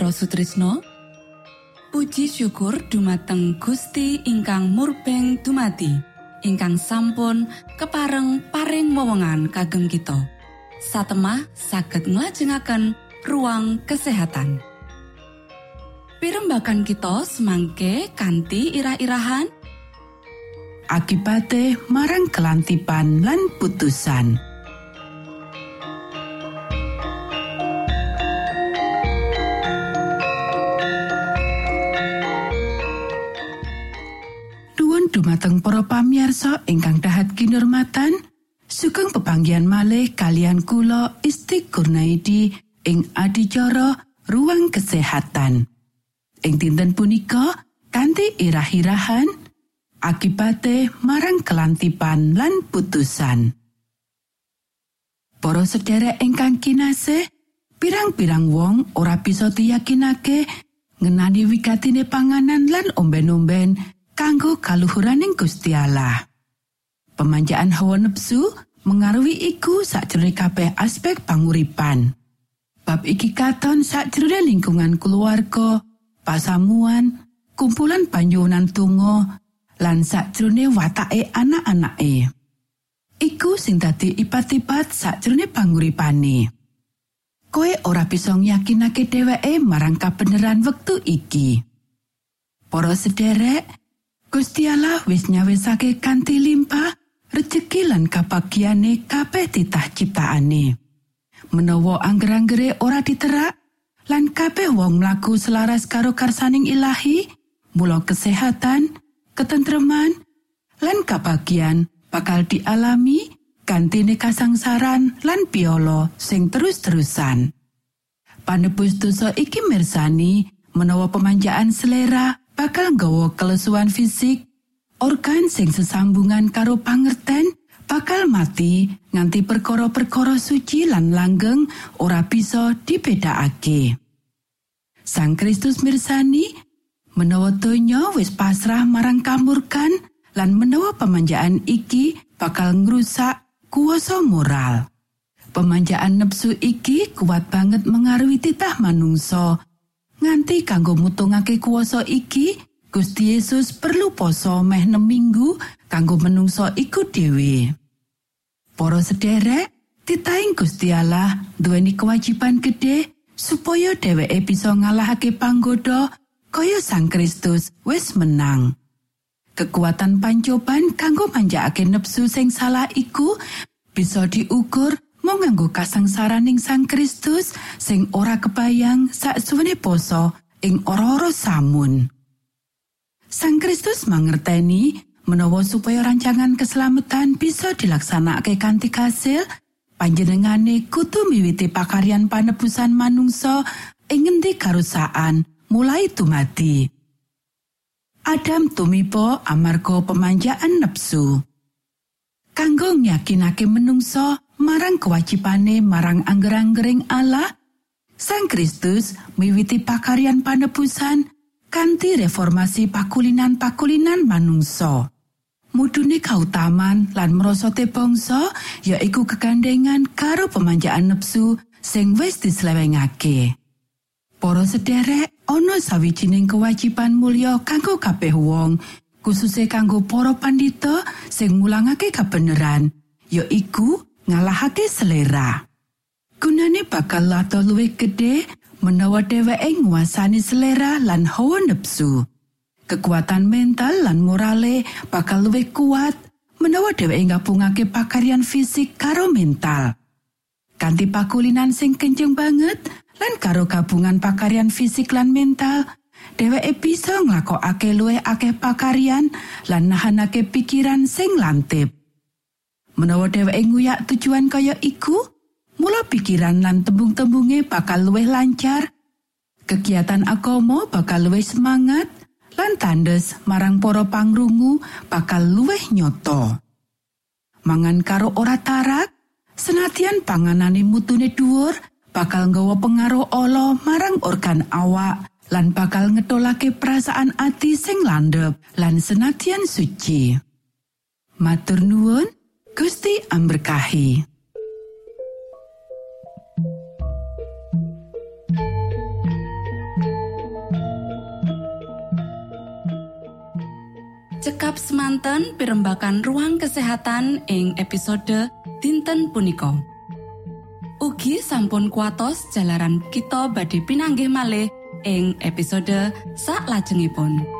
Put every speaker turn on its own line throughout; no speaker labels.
Mitra Sutrisno Puji syukur dumateng Gusti ingkang murbeng dumati ingkang sampun kepareng paring wewenngan kagem kita. Satemah saged nglajengaken ruang kesehatan. Pirembakan kita semangke kanthi irah-irahan.
Akibate marang kelantipan lan putusan. Para pamiarsa ingkang dahat kinurmatan sugeng pepanggian malih kalian kula Isti Kurnaidi ing adicara ruang kesehatan. Ing dinten punika kanthi irah-irahan akibate marang kelantipan lan putusan. Para sederek ingkang kinasih pirang-pirang wong ora bisa diyakinake ngenani wigatine panganan lan omben-omben kanggo kaluhuraning Gusti Allah. Pemanjaan hawa nepsu mengaruhi iku sakjroning kabeh aspek panguripan. Bab iki katon sakjroning lingkungan keluarga, pasamuan, kumpulan panjunan tungo, lan sakjroning watake anak-anake. Iku sing dadi ipat-ipat sakjroning panguripane. Koe ora bisa yakinake dheweke marang kabeneran wektu iki. Para sederek, Gusti Allah wis nyawisake kanthi limpah rejeki lan kapagiane kabeh titah ciptaane. Menawa angger-anggere ora diterak lan kabeh wong mlaku selaras karo karsaning ilahi, mula kesehatan, ketentreman, lan kapagian bakal dialami kantine kasangsaran lan piolo sing terus-terusan. Panebus dosa iki mirsani menawa pemanjaan selera bakal nggawa kelesuan fisik, organ sing sesambungan karo pangerten bakal mati nganti perkara-perkara suci lan langgeng ora bisa dibedakake. Sang Kristus mirsani menawa donya wis pasrah marang kamurkan lan menawa pemanjaan iki bakal ngrusak kuasa moral. Pemanjaan nepsu iki kuat banget mengaruhi titah manungsa nganti kanggo mutungake kuasa iki Gusti Yesus perlu poso meh minggu kanggo menungso iku dhewe. Para sederek titaing Gusti Allah duweni kewajiban gede supaya dheweke bisa ngalahake panggoda kaya Sang Kristus wis menang. Kekuatan pancoban kanggo manjakake nepsu sing salah iku bisa diukur mau nganggo kasangsaraning Sang Kristus sing ora kebayang sak suwene poso ing ora-ora samun. Sang Kristus mangerteni menawa supaya rancangan keselamatan bisa dilaksanakake kanthi kasil, panjenengane kutu miwiti pakaryan panebusan manungsa ing ngendi karusaan mulai tumati. Adam tumipo amarga pemanjaan nepsu. Kanggo yakinake menungsa marang kewajibane marang angger-anggering Allah, Sang Kristus miwiti pakaryan panebusan kanthi reformasi pakulinan-pakulinan manungsa. Mudune kautaman lan merosote bangsa yaiku kegandengan karo pemanjaan nepsu sing wis dislewengake. Para sederek, ana sawijining kewajiban mulya kanggo kabeh wong, kususe kanggo para pandhita sing mulangake kabeneran, yaiku ngalahake selera. Gunane bakal lato luwih gedhe menawa dheweke nguasani selera lan hawa nepsu. Kekuatan mental lan morale bakal luwih kuat menawa dheweke gabungake pakaryan fisik karo mental. Kanti pakulinan sing kenceng banget lan karo gabungan pakaryan fisik lan mental, dheweke bisa nglakokake luwih akeh pakaryan lan nahanake pikiran sing lantip. Menawa dheweke nguyak tujuan kaya iku, mula pikiran lan tembung-tembunge bakal luwih lancar. Kegiatan agama bakal luwih semangat lan tandes marang para pangrungu bakal luwih nyoto. Mangan karo ora tarak, senatian panganane mutune dhuwur, bakal nggawa pengaruh ala marang organ awak lan bakal ngetolake perasaan ati sing landhep lan senatian suci. Matur nuwun, Gusti amberkahi.
Cekap semanten pimbakan ruang kesehatan ing episode Tinten punika. Ugi sampun kuatos jalanan kita badi pinanggih malih ing episode sak lajengipun.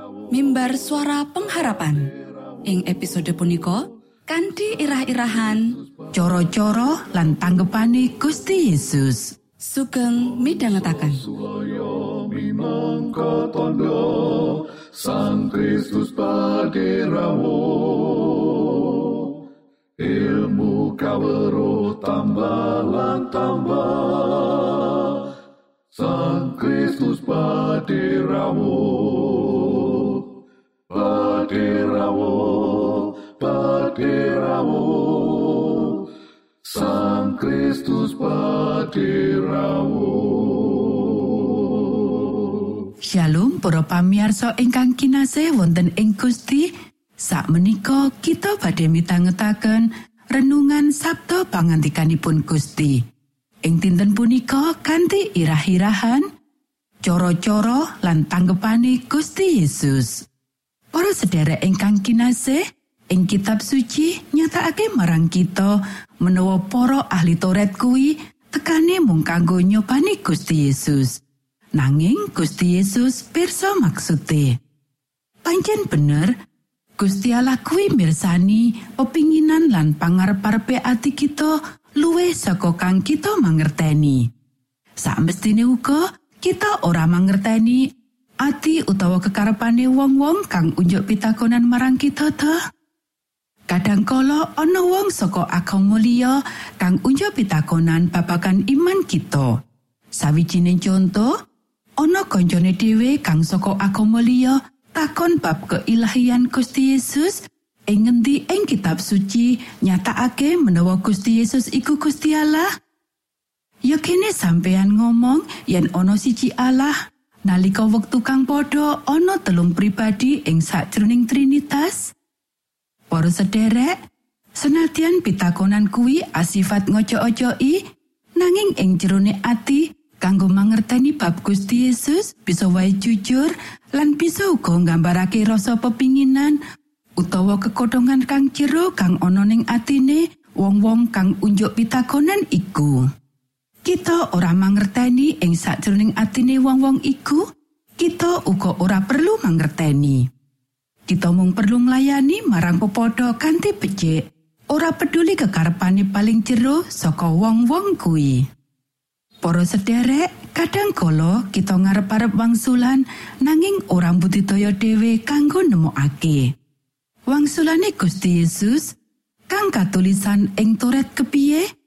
mimbar suara pengharapan. Ing episode punika kanthi irah-irahan
Coro-coro lan tanggepane Gusti Yesus.
sugeng
minangka tondo Sang Kristus paderamu Ilmu kawero tambah tambah Sang Kristus paderamu Paderamu Paderamu Sang Kristus paderamu
Shalom para pamiarsa ingkang kinasih wonten ing Gusti. Sakmenika kita badhe mitangetaken renungan Sabda pangantikanipun Gusti. Ing dinten punika kanthi irah-irahan cara-cara lan tanggepane Gusti Yesus. Para sedherek ingkang kinasih, ing kitab suci nyatakake marang kita menawa para ahli Taurat kuwi tekane mung kanggo nyopani Gusti Yesus. Nanging Gusti Yesus pirsa maksude. Pancen bener, Gusti Allah kuwi mirsani pepinginan lan pangarep-arepe ati kita luwih saka kang kita mangerteni. Samestine uga kita ora mangerteni ati utawa kekarepane wong-wong kang unjuk pitakonan marang kita ta. Kadangkala ana wong saka agama liya kang unjuk pitakonan babagan iman kita. Sawijining contoh, ana kancane dhewe kang saka agama liya takon bab keilahian Gusti Yesus ing ngendi ing kitab suci nyatakake menawa Gusti Yesus iku Gusti Allah. Ya kene sampeyan ngomong yen ana siji Allah nalika wektu kang padha ana telung pribadi ing sakjroning Trinitas. Para sederek, senadyan pitakonan kuwi asifat ngojo-ojoi, nanging ing jerone ati kanggo mangerteni bab Gusti Yesus bisa wae jujur lan bisa uga nggambarake rasa pepinginan utawa kekodongan kang jero kang ana ning atine wong-wong kang unjuk pitakonan iku. Kita ora mangerteni ing sakjroning atine wong-wong iku, kita uga ora perlu mangerteni. Kita mung perlu nglayani marang pepodo kanthi becik. Ora peduli kekarepane paling jero saka wong-wong kuwi. Para sederek, kadang kala kita ngarep-arep wangsulan nanging ora budidaya dhewe kanggo nemokake. Wangsulane Gusti Yesus kang katulisan ing Toret kepiye?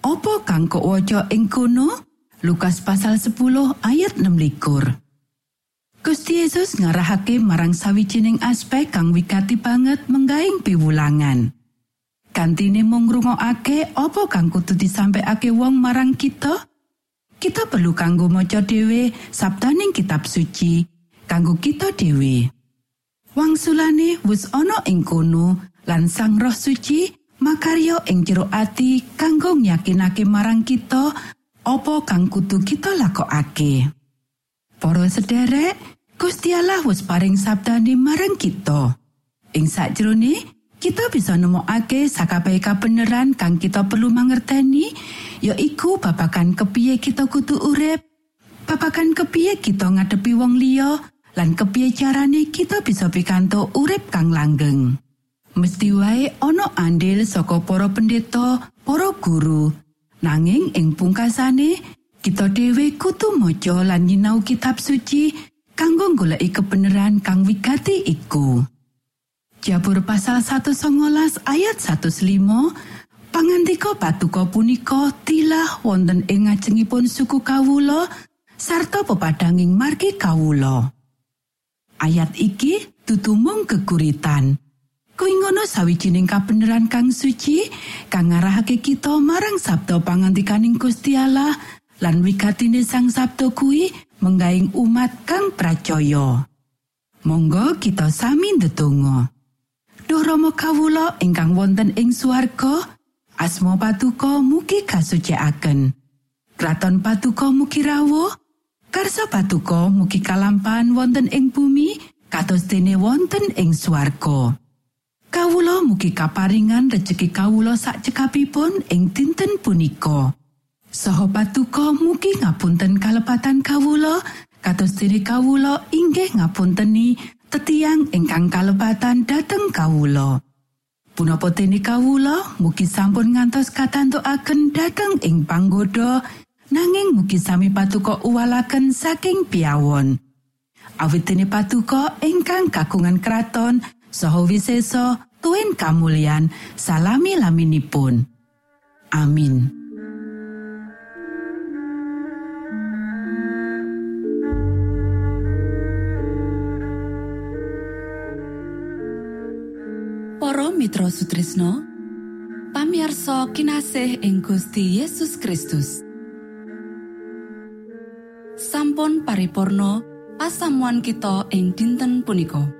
Apa kang kok waca ing kono? Lukas pasal 10 ayat 16. Gusti Yesus ngarahake marang sawijining aspek kang wigati banget menggaing piwulangan. Kantine mung ngrungokake apa kang kudu disampaiake wong marang kita? Kita perlu kanggo maca dhewe sabdaning kitab suci kanggo kita dhewe. Wangsulane wis ana ing kono lan Sang Roh Suci makarya ing jero ati kanggo yakinake marang kita apa kang kudu kita lakokake. Para sederek, Gusti Allah wis paring sabdane marang kita. Ing sakjroning kita bisa nemokake sakabehe kabeneran kang kita perlu mangerteni yaiku babagan kepiye kita kudu urip babagan kepiye kita ngadepi wong liya lan kepiye carane kita bisa pikantuk urip kang langgeng mesti wae ana andil saka para pendeta para guru nanging ing pungkasane kita dhewe kudu maca lan nyinau kitab suci kanggo goleki kebenaran kang wigati iku. Jabur pasal 119 ayat 105 Pangandika patuko punika tilah wonten ing ngajengipun suku kawula sarta pepadanging margi kawula. Ayat iki tutumung geguritan. Kuwi ngono sawijining kabeneran kang suci kang ngarahake kita marang sabda pangantikaning Gusti Allah lan wigatine sang sabda kuwi menggaing umat kang pracaya. Monggo kita sami ndedonga. Duh Rama kawula ingkang wonten ing swarga, asma patuko mugi kasucikaken. Kraton patuko mugi rawuh, karsa patuko mugi kalampahan wonten ing bumi kados dene wonten ing swarga. Kawula mugi kaparingan rejeki kawula sak cekapipun ing dinten punika. Saha patuko mugi ngapunten kalepatan kawula kados dene kawula inggih ngapunteni tetiang ingkang kalepatan dhateng kawula. Punapa dene kawula mugi sampun ngantos katantukaken dhateng ing panggoda nanging mugi sami patuko uwalaken saking piawon. Awit dene patuko ingkang kagungan kraton saha wisesa tuen kamulyan salami laminipun. Amin.
Para Mitra Sutrisno pamiarsa kinasih ing Gusti Yesus Kristus sampun paripurno pasamuan kita ing dinten punika